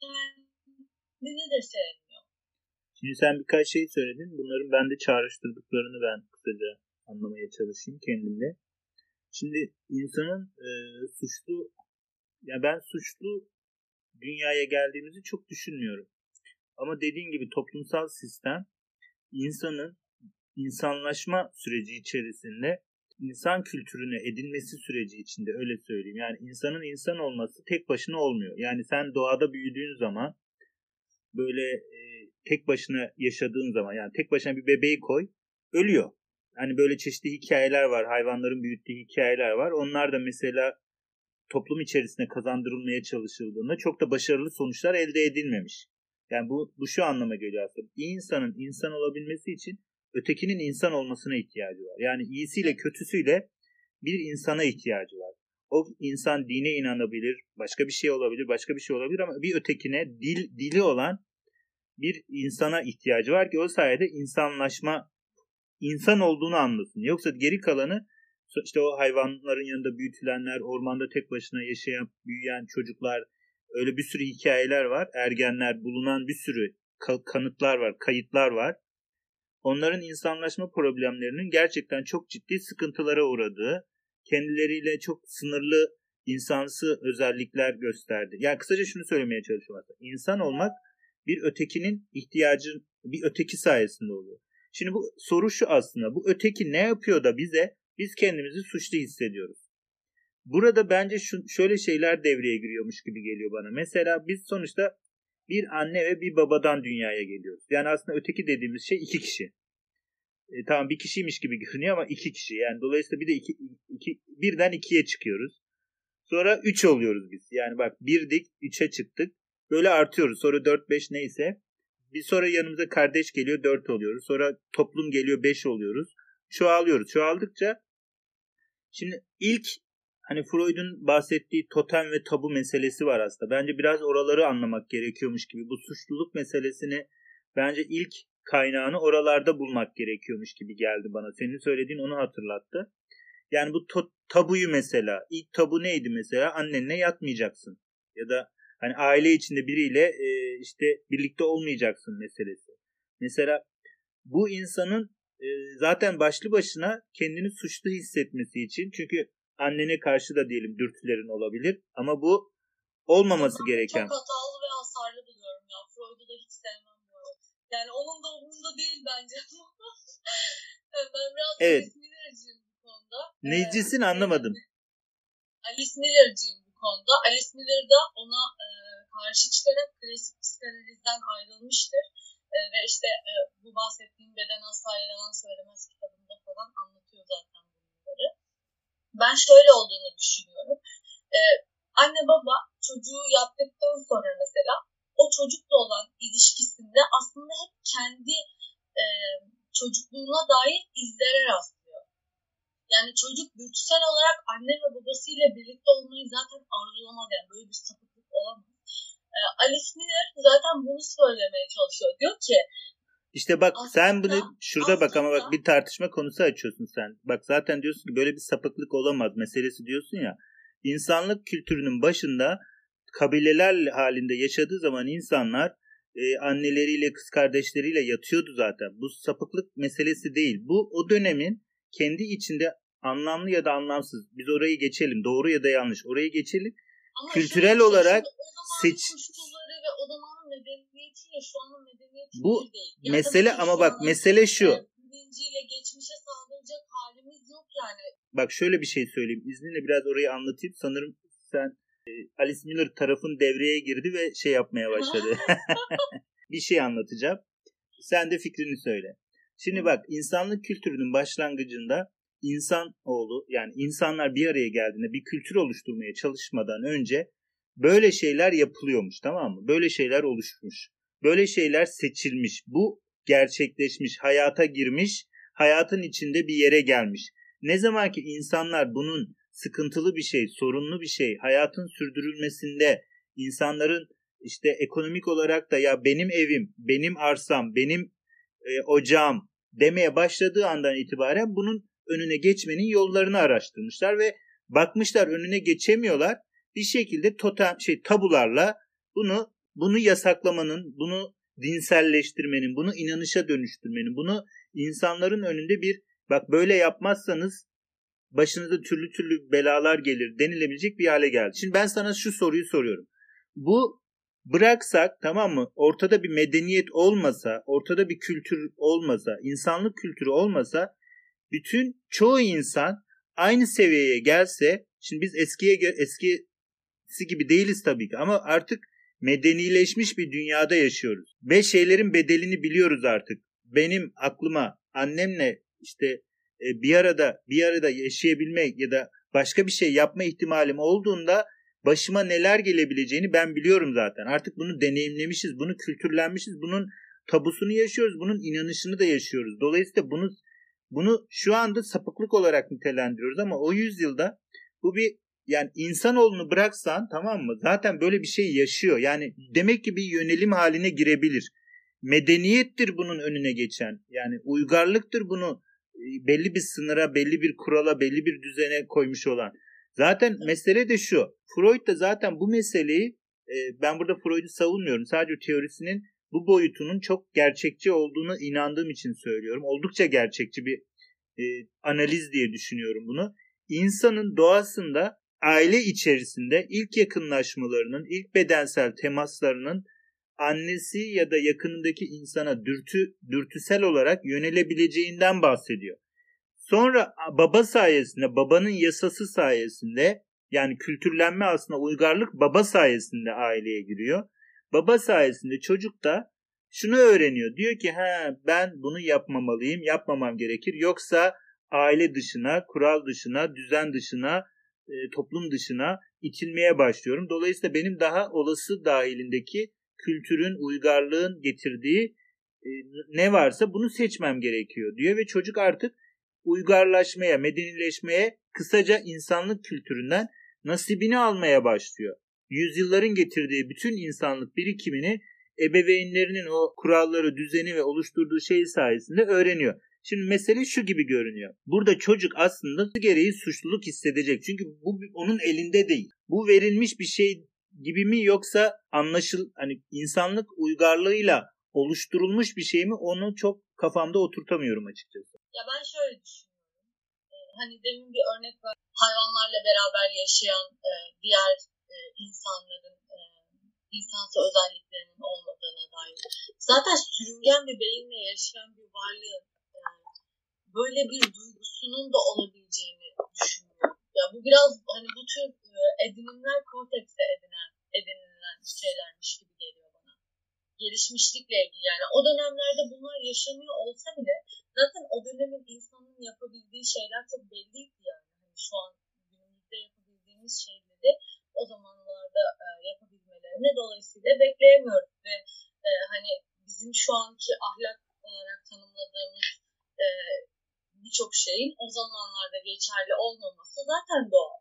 kendini de sevmiyor. Şimdi sen birkaç şey söyledin. Bunların bende çağrıştırdıklarını ben kısaca anlamaya çalışayım kendimle. Şimdi insanın e, suçlu ya ben suçlu dünyaya geldiğimizi çok düşünmüyorum. Ama dediğin gibi toplumsal sistem insanın insanlaşma süreci içerisinde insan kültürüne edinmesi süreci içinde öyle söyleyeyim. Yani insanın insan olması tek başına olmuyor. Yani sen doğada büyüdüğün zaman böyle e, tek başına yaşadığın zaman yani tek başına bir bebeği koy ölüyor. Hani böyle çeşitli hikayeler var. Hayvanların büyüttüğü hikayeler var. Onlar da mesela toplum içerisinde kazandırılmaya çalışıldığında çok da başarılı sonuçlar elde edilmemiş. Yani bu, bu şu anlama geliyor aslında. İyi insanın insan olabilmesi için ötekinin insan olmasına ihtiyacı var. Yani iyisiyle kötüsüyle bir insana ihtiyacı var. O insan dine inanabilir, başka bir şey olabilir, başka bir şey olabilir ama bir ötekine dil dili olan bir insana ihtiyacı var ki o sayede insanlaşma insan olduğunu anlasın. Yoksa geri kalanı işte o hayvanların yanında büyütülenler, ormanda tek başına yaşayan, büyüyen çocuklar, öyle bir sürü hikayeler var. Ergenler, bulunan bir sürü kanıtlar var, kayıtlar var. Onların insanlaşma problemlerinin gerçekten çok ciddi sıkıntılara uğradığı kendileriyle çok sınırlı insansı özellikler gösterdi. Yani kısaca şunu söylemeye çalışıyorum aslında. İnsan olmak bir ötekinin ihtiyacı, bir öteki sayesinde oluyor. Şimdi bu soru şu aslında. Bu öteki ne yapıyor da bize biz kendimizi suçlu hissediyoruz. Burada bence şu, şöyle şeyler devreye giriyormuş gibi geliyor bana. Mesela biz sonuçta bir anne ve bir babadan dünyaya geliyoruz. Yani aslında öteki dediğimiz şey iki kişi. E, tamam bir kişiymiş gibi görünüyor ama iki kişi. Yani dolayısıyla bir de iki, iki, birden ikiye çıkıyoruz. Sonra üç oluyoruz biz. Yani bak birdik, üçe çıktık. Böyle artıyoruz. Sonra dört, beş neyse. Bir sonra yanımıza kardeş geliyor, dört oluyoruz. Sonra toplum geliyor, beş oluyoruz. Çoğalıyoruz. Çoğaldıkça şimdi ilk hani Freud'un bahsettiği totem ve tabu meselesi var aslında. Bence biraz oraları anlamak gerekiyormuş gibi. Bu suçluluk meselesini bence ilk kaynağını oralarda bulmak gerekiyormuş gibi geldi bana. Senin söylediğin onu hatırlattı. Yani bu to- tabuyu mesela ilk tabu neydi mesela annenle yatmayacaksın ya da hani aile içinde biriyle e, işte birlikte olmayacaksın meselesi. Mesela bu insanın e, zaten başlı başına kendini suçlu hissetmesi için çünkü annene karşı da diyelim dürtülerin olabilir ama bu olmaması Çok gereken. Çok hatalı ve hasarlı buluyorum ya. Freud'u da hiç sevmem bu arada. Yani onun da umurunda değil bence. [laughs] ben biraz Evet. Alice Miller'ciyim bu konuda. Necisin Ee, anlamadım. Alice Miller'ciyim bu konuda. Alice Miller da ona e, karşı çıkarak klasik psikanalizden ayrılmıştır. E, ve işte e, bu bahsettiğim Beden Asla Yalan Söylemez kitabında falan anlatıyor zaten bunları. Ben şöyle olduğunu düşünüyorum. E, anne baba çocuğu yaptıktan sonra mesela o çocukla olan ilişkisinde aslında hep kendi e, çocukluğuna dair izlere rastlıyor. Yani çocuk dürtüsel olarak anne ve babasıyla birlikte olmayı zaten arzulamaz. Yani böyle bir sapıklık olamaz. E, Alice Miller zaten bunu söylemeye çalışıyor. Diyor ki İşte bak sen Aslında- bunu şurada bak ama bak aslında- bir tartışma konusu açıyorsun sen. Bak zaten diyorsun ki böyle bir sapıklık olamaz meselesi diyorsun ya. İnsanlık kültürünün başında kabileler halinde yaşadığı zaman insanlar e, anneleriyle kız kardeşleriyle yatıyordu zaten. Bu sapıklık meselesi değil. Bu o dönemin kendi içinde anlamlı ya da anlamsız. Biz orayı geçelim. Doğru ya da yanlış. Orayı geçelim. ama Kültürel şey, olarak seç- koşulları ve o zamanın medeniyetiyle şu anın medeniyeti Bu bir değil. Yani mesele ama bak mesele şu. bilinciyle geçmişe saldıracak halimiz yok yani. Bak şöyle bir şey söyleyeyim. İzninle biraz orayı anlatayım. Sanırım sen e, Alice Miller tarafın devreye girdi ve şey yapmaya başladı. [laughs] [laughs] bir şey anlatacağım. Sen de fikrini söyle. Şimdi bak insanlık kültürünün başlangıcında insan oğlu yani insanlar bir araya geldiğinde bir kültür oluşturmaya çalışmadan önce böyle şeyler yapılıyormuş tamam mı? Böyle şeyler oluşmuş. Böyle şeyler seçilmiş. Bu gerçekleşmiş, hayata girmiş, hayatın içinde bir yere gelmiş. Ne zaman ki insanlar bunun sıkıntılı bir şey, sorunlu bir şey, hayatın sürdürülmesinde insanların işte ekonomik olarak da ya benim evim, benim arsam, benim e, ocağım demeye başladığı andan itibaren bunun önüne geçmenin yollarını araştırmışlar ve bakmışlar önüne geçemiyorlar. Bir şekilde totem şey tabularla bunu bunu yasaklamanın, bunu dinselleştirmenin, bunu inanışa dönüştürmenin, bunu insanların önünde bir bak böyle yapmazsanız başınıza türlü türlü belalar gelir denilebilecek bir hale geldi. Şimdi ben sana şu soruyu soruyorum. Bu bıraksak tamam mı? Ortada bir medeniyet olmasa, ortada bir kültür olmasa, insanlık kültürü olmasa bütün çoğu insan aynı seviyeye gelse şimdi biz eskiye gö- eskisi gibi değiliz tabii ki ama artık medenileşmiş bir dünyada yaşıyoruz. Ve şeylerin bedelini biliyoruz artık. Benim aklıma annemle işte e, bir arada bir arada yaşayabilmek ya da başka bir şey yapma ihtimalim olduğunda başıma neler gelebileceğini ben biliyorum zaten. Artık bunu deneyimlemişiz, bunu kültürlenmişiz, bunun tabusunu yaşıyoruz, bunun inanışını da yaşıyoruz. Dolayısıyla bunu bunu şu anda sapıklık olarak nitelendiriyoruz ama o yüzyılda bu bir yani insanoğlunu bıraksan tamam mı? Zaten böyle bir şey yaşıyor. Yani demek ki bir yönelim haline girebilir. Medeniyettir bunun önüne geçen. Yani uygarlıktır bunu e, belli bir sınıra, belli bir kurala, belli bir düzene koymuş olan. Zaten mesele de şu. Freud da zaten bu meseleyi e, ben burada Freud'u savunmuyorum. Sadece teorisinin bu boyutunun çok gerçekçi olduğunu inandığım için söylüyorum. Oldukça gerçekçi bir e, analiz diye düşünüyorum bunu. insanın doğasında aile içerisinde ilk yakınlaşmalarının, ilk bedensel temaslarının annesi ya da yakınındaki insana dürtü dürtüsel olarak yönelebileceğinden bahsediyor. Sonra baba sayesinde, babanın yasası sayesinde yani kültürlenme aslında uygarlık baba sayesinde aileye giriyor. Baba sayesinde çocuk da şunu öğreniyor. Diyor ki ha ben bunu yapmamalıyım, yapmamam gerekir. Yoksa aile dışına, kural dışına, düzen dışına, e, toplum dışına itilmeye başlıyorum. Dolayısıyla benim daha olası dahilindeki kültürün, uygarlığın getirdiği e, ne varsa bunu seçmem gerekiyor diyor ve çocuk artık uygarlaşmaya, medenileşmeye, kısaca insanlık kültüründen nasibini almaya başlıyor. Yüzyılların getirdiği bütün insanlık birikimini ebeveynlerinin o kuralları, düzeni ve oluşturduğu şey sayesinde öğreniyor. Şimdi mesele şu gibi görünüyor. Burada çocuk aslında gereği suçluluk hissedecek. Çünkü bu onun elinde değil. Bu verilmiş bir şey gibi mi yoksa anlaşıl hani insanlık uygarlığıyla oluşturulmuş bir şey mi onu çok kafamda oturtamıyorum açıkçası. Ya ben şöyle düşünüyorum. Ee, hani demin bir örnek var. Hayvanlarla beraber yaşayan e, diğer e, insanların e, insansı özelliklerinin olmadığına dair. Zaten sürüngen bir beyinle yaşayan bir varlığın böyle bir duygusunun da olabileceğini düşünüyorum. Ya bu biraz hani bu tür e, edinimler kortekste edinen, edinilen şeylermiş gibi geliyor bana. Gelişmişlikle ilgili yani o dönemlerde bunlar yaşanıyor olsa bile zaten o dönemin insanın yapabildiği şeyler çok belliydi yani. Hani şu an günümüzde yapabildiğimiz şeyleri o zamanlarda e, yapabilmelerini dolayısıyla bekleyemiyoruz ve e, hani bizim şu anki ahlak olarak tanımladığımız e, birçok şeyin o zamanlarda geçerli olmaması zaten doğal.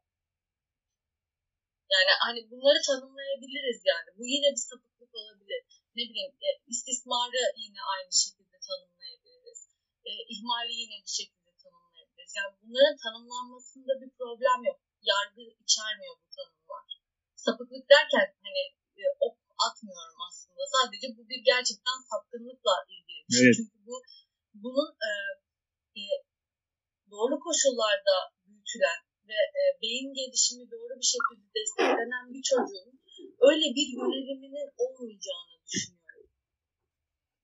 Yani hani bunları tanımlayabiliriz yani. Bu yine bir sapıklık olabilir. Ne bileyim e, istismarı yine aynı şekilde tanımlayabiliriz. E, ihmali yine bir şekilde tanımlayabiliriz. Yani bunların tanımlanmasında bir problem yok. Yargı içermiyor bu tanımlar. Sapıklık derken hani e, ok atmıyorum aslında. Sadece bu bir gerçekten sapkınlıkla ilgili bir şey. Evet. Çünkü bu bunun e, e, doğru koşullarda büyütülen ve e, beyin gelişimi doğru bir şekilde desteklenen bir çocuğun öyle bir yöneliminin olmayacağını düşünüyorum.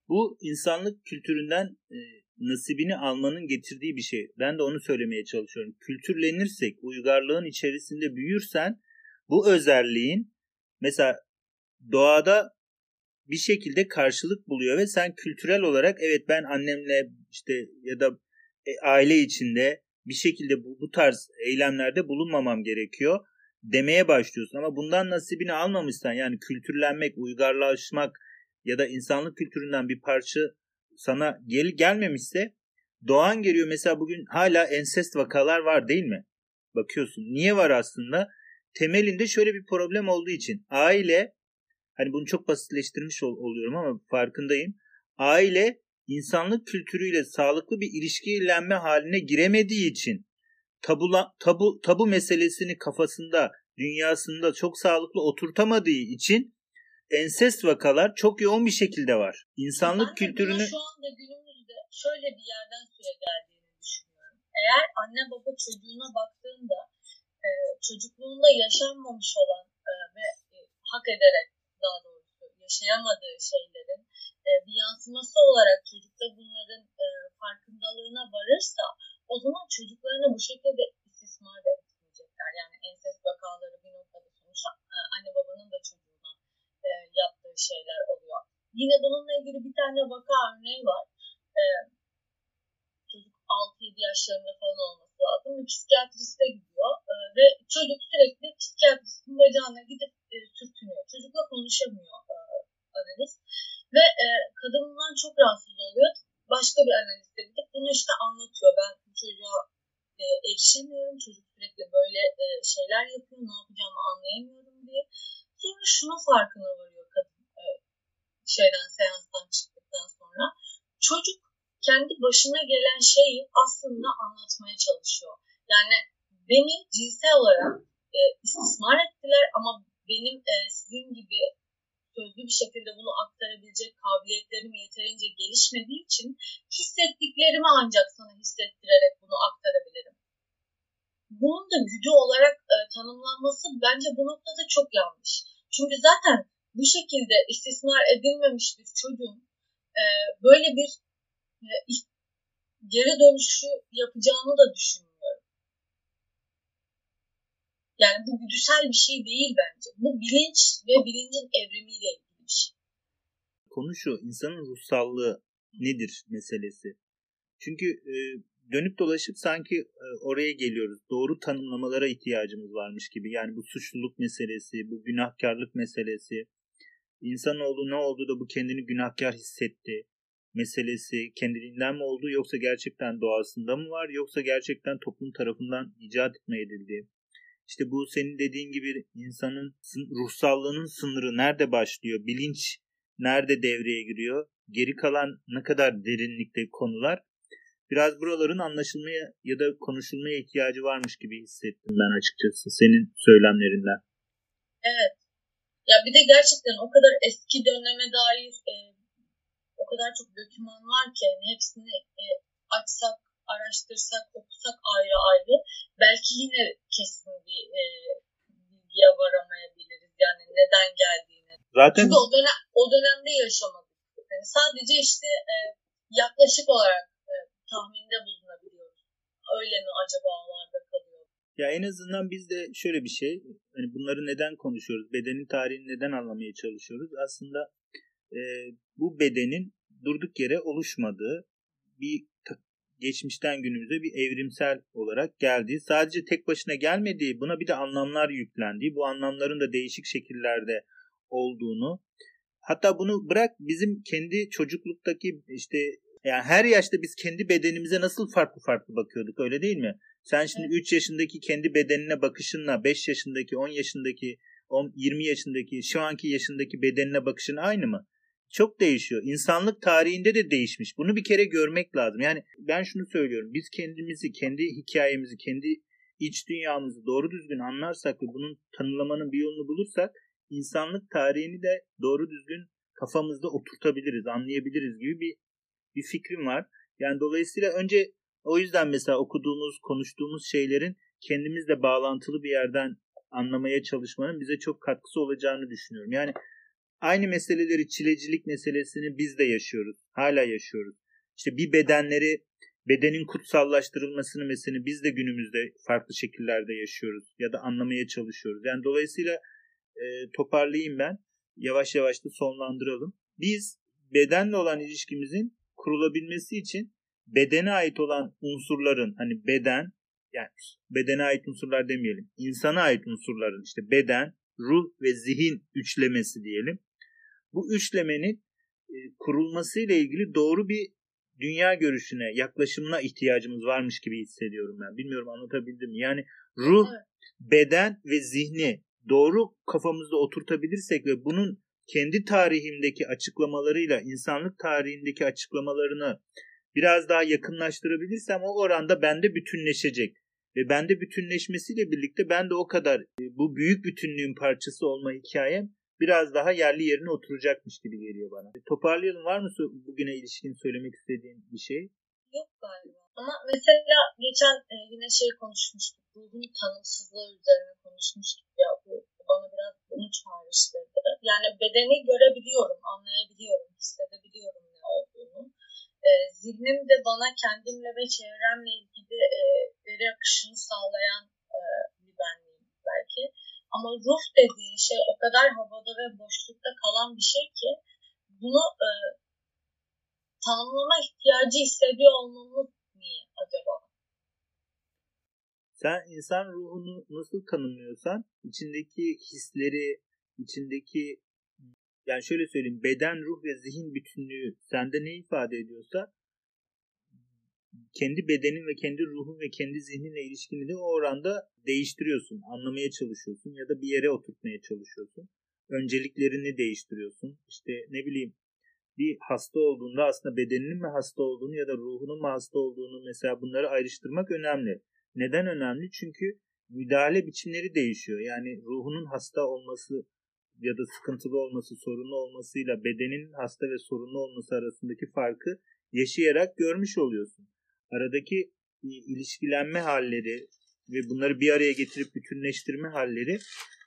Bu insanlık kültüründen e, nasibini almanın getirdiği bir şey. Ben de onu söylemeye çalışıyorum. Kültürlenirsek, uygarlığın içerisinde büyürsen bu özelliğin mesela doğada bir şekilde karşılık buluyor ve sen kültürel olarak evet ben annemle işte ya da e, aile içinde bir şekilde bu, bu tarz eylemlerde bulunmamam gerekiyor demeye başlıyorsun. Ama bundan nasibini almamışsan yani kültürlenmek, uygarlaşmak ya da insanlık kültüründen bir parça sana gel gelmemişse doğan geliyor. Mesela bugün hala ensest vakalar var değil mi? Bakıyorsun. Niye var aslında? Temelinde şöyle bir problem olduğu için. Aile hani bunu çok basitleştirmiş ol, oluyorum ama farkındayım. Aile insanlık kültürüyle sağlıklı bir ilişkilenme haline giremediği için tabula, tabu, tabu meselesini kafasında, dünyasında çok sağlıklı oturtamadığı için ensest vakalar çok yoğun bir şekilde var. İnsanlık ben kültürünü... Şu anda günümüzde şöyle bir yerden süre geldiğini düşünüyorum. Eğer anne baba çocuğuna baktığında e, çocukluğunda yaşanmamış olan e, ve e, hak ederek daha doğrusu yaşayamadığı şeylerin e, bir yansıması olarak çocukta bunların e, farkındalığına varırsa o zaman çocuklarını bu şekilde istismar da etmeyecekler. Yani ensest vakaları bir noktada sonuçta e, anne babanın da çocuğuna e, yaptığı şeyler oluyor. Yine bununla ilgili bir tane vaka örneği var. E, çocuk 6-7 yaşlarında falan olması lazım. Bir psikiyatriste gidiyor e, ve çocuk sürekli psikiyatristin bacağına gidip e, sürtünüyor. Çocukla konuşamıyor çok rahatsız oluyor. Başka bir analiste gidip bunu işte anlatıyor. Ben bu çocuğa e, erişemiyorum. Çocuk sürekli böyle e, şeyler yapıyor. Ne yapacağımı anlayamıyorum diye. Sonra şunu farkına varıyor kadın e, şeyden seanstan çıktıktan sonra. Çocuk kendi başına gelen şeyi aslında anlatmaya çalışıyor. Yani beni cinsel olarak e, istismar ettiler ama benim e, sizin gibi sözlü bir şekilde bunu aktarabilecek kabiliyetlerim yeterince gelişmediği için hissettiklerimi ancak sana hissettirerek bunu aktarabilirim bunun da güdü olarak e, tanımlanması bence bu noktada çok yanlış. Çünkü zaten bu şekilde istismar edilmemiş bir çocuğun e, böyle bir e, geri dönüşü yapacağını da düşünmüyorum. Yani bu güdüsel bir şey değil bence. Bu bilinç ve bilincin evrimiyle ilgili bir şey. Konu şu, insanın ruhsallığı nedir meselesi. Çünkü e, dönüp dolaşıp sanki e, oraya geliyoruz. Doğru tanımlamalara ihtiyacımız varmış gibi. Yani bu suçluluk meselesi, bu günahkarlık meselesi, insanoğlu ne oldu da bu kendini günahkar hissetti meselesi kendiliğinden mi oldu yoksa gerçekten doğasında mı var yoksa gerçekten toplum tarafından icat mı edildi? İşte bu senin dediğin gibi insanın ruhsallığının sınırı nerede başlıyor? Bilinç nerede devreye giriyor? Geri kalan ne kadar derinlikte konular? Biraz buraların anlaşılmaya ya da konuşulmaya ihtiyacı varmış gibi hissettim ben açıkçası senin söylemlerinden. Evet. Ya bir de gerçekten o kadar eski döneme dair e, o kadar çok doküman var ki yani hepsini e, açsak, araştırsak, okusak ayrı ayrı belki yine kesin bir e, bilgiye varamayabiliriz. Yani neden geldiğini. Zaten... Çünkü o, dönem, o dönemde yaşamadık. Yani sadece işte e, yaklaşık olarak e, tahminde bulunabiliyoruz. Öyle mi acaba ağlarda kalıyor? Ya en azından biz de şöyle bir şey, hani bunları neden konuşuyoruz, bedenin tarihini neden anlamaya çalışıyoruz? Aslında e, bu bedenin durduk yere oluşmadığı bir geçmişten günümüze bir evrimsel olarak geldiği, sadece tek başına gelmediği, buna bir de anlamlar yüklendiği, bu anlamların da değişik şekillerde olduğunu, hatta bunu bırak bizim kendi çocukluktaki işte yani her yaşta biz kendi bedenimize nasıl farklı farklı bakıyorduk öyle değil mi? Sen şimdi evet. 3 yaşındaki kendi bedenine bakışınla 5 yaşındaki, 10 yaşındaki, 10, 20 yaşındaki, şu anki yaşındaki bedenine bakışın aynı mı? çok değişiyor. İnsanlık tarihinde de değişmiş. Bunu bir kere görmek lazım. Yani ben şunu söylüyorum. Biz kendimizi, kendi hikayemizi, kendi iç dünyamızı doğru düzgün anlarsak ve bunun tanımlamanın bir yolunu bulursak insanlık tarihini de doğru düzgün kafamızda oturtabiliriz, anlayabiliriz gibi bir bir fikrim var. Yani dolayısıyla önce o yüzden mesela okuduğumuz, konuştuğumuz şeylerin kendimizle bağlantılı bir yerden anlamaya çalışmanın bize çok katkısı olacağını düşünüyorum. Yani Aynı meseleleri çilecilik meselesini biz de yaşıyoruz. Hala yaşıyoruz. İşte bir bedenleri bedenin kutsallaştırılmasını mesela biz de günümüzde farklı şekillerde yaşıyoruz ya da anlamaya çalışıyoruz. Yani dolayısıyla e, toparlayayım ben. Yavaş yavaş da sonlandıralım. Biz bedenle olan ilişkimizin kurulabilmesi için bedene ait olan unsurların hani beden yani bedene ait unsurlar demeyelim. insana ait unsurların işte beden, ruh ve zihin üçlemesi diyelim bu üçlemenin e, kurulmasıyla ilgili doğru bir dünya görüşüne, yaklaşımına ihtiyacımız varmış gibi hissediyorum ben. Bilmiyorum anlatabildim mi? Yani ruh, beden ve zihni doğru kafamızda oturtabilirsek ve bunun kendi tarihimdeki açıklamalarıyla insanlık tarihindeki açıklamalarını biraz daha yakınlaştırabilirsem o oranda bende bütünleşecek. Ve bende bütünleşmesiyle birlikte ben de o kadar e, bu büyük bütünlüğün parçası olma hikayem biraz daha yerli yerine oturacakmış gibi geliyor bana. Toparlayalım var mı bugüne ilişkin söylemek istediğin bir şey? Yok galiba. Ama mesela geçen e, yine şey konuşmuştuk. Ruhun tanımsızlığı üzerine konuşmuştuk ya. Bu bana biraz bunu çağrıştırdı. Yani bedeni görebiliyorum, anlayabiliyorum, hissedebiliyorum. E, zihnim de bana kendimle ve çevremle ilgili e, veri akışını sağlayan e, bir benliğim belki. Ama ruh dediğin şey o kadar havada ve boşlukta kalan bir şey ki bunu e, tanımlama ihtiyacı hissediyor olmamız niye acaba? Sen insan ruhunu nasıl tanımlıyorsan içindeki hisleri, içindeki yani şöyle söyleyeyim beden, ruh ve zihin bütünlüğü sende ne ifade ediyorsa kendi bedenin ve kendi ruhun ve kendi zihninle ilişkini de o oranda değiştiriyorsun, anlamaya çalışıyorsun ya da bir yere oturtmaya çalışıyorsun. Önceliklerini değiştiriyorsun. İşte ne bileyim bir hasta olduğunda aslında bedeninin mi hasta olduğunu ya da ruhunun mu hasta olduğunu mesela bunları ayrıştırmak önemli. Neden önemli? Çünkü müdahale biçimleri değişiyor. Yani ruhunun hasta olması ya da sıkıntılı olması, sorunlu olmasıyla bedenin hasta ve sorunlu olması arasındaki farkı yaşayarak görmüş oluyorsun aradaki ilişkilenme halleri ve bunları bir araya getirip bütünleştirme halleri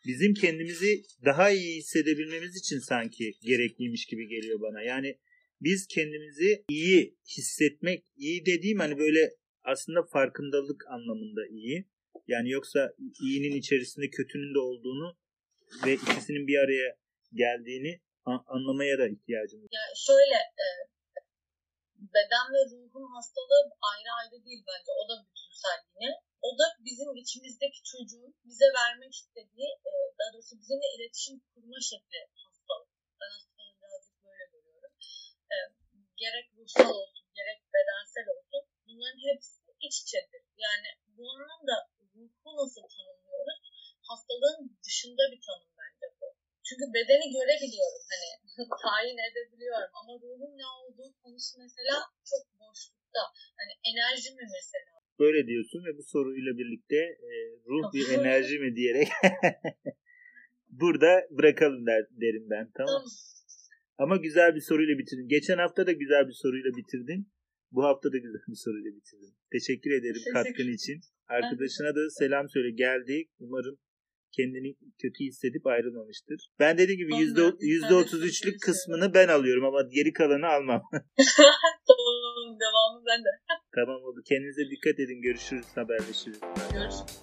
bizim kendimizi daha iyi hissedebilmemiz için sanki gerekliymiş gibi geliyor bana. Yani biz kendimizi iyi hissetmek, iyi dediğim hani böyle aslında farkındalık anlamında iyi. Yani yoksa iyinin içerisinde kötünün de olduğunu ve ikisinin bir araya geldiğini anlamaya da ihtiyacımız var. Yani şöyle e, beden ve ruhun hastalığı ayrı ayrı değil bence. O da bütünsel yine. O da bizim içimizdeki çocuğun bize vermek istediği, e, daha doğrusu bizimle iletişim kurma şekli hastalık. Ben hastalığı birazcık böyle görüyorum. E, gerek ruhsal olsun, gerek bedensel olsun bunların hepsi iç içedir. Yani bu anlamda ruhu nasıl tanımlıyoruz? Hastalığın dışında bir tanım bence bu. Çünkü bedeni görebiliyorum hani [laughs] tayin edebiliyorum ama ruhun ne olduğu konusu mesela çok boşlukta. Hani enerji mi mesela? Böyle diyorsun ve bu soruyla birlikte e, ruh bir [laughs] enerji mi diyerek [laughs] burada bırakalım der, derim ben tamam Ama güzel bir soruyla bitirdin. Geçen hafta da güzel bir soruyla bitirdin. Bu hafta da güzel bir soruyla bitirdin. Teşekkür ederim katkın için. Arkadaşına da selam söyle. Geldi. Umarım kendini kötü hissedip ayrılmamıştır. Ben dediğim gibi yüzde yüzde otuz üçlük kısmını ben alıyorum ama geri kalanı almam. [laughs] tamam devamı ben de. tamam oldu. Kendinize dikkat edin. Görüşürüz. Haberleşiriz. Görüşürüz.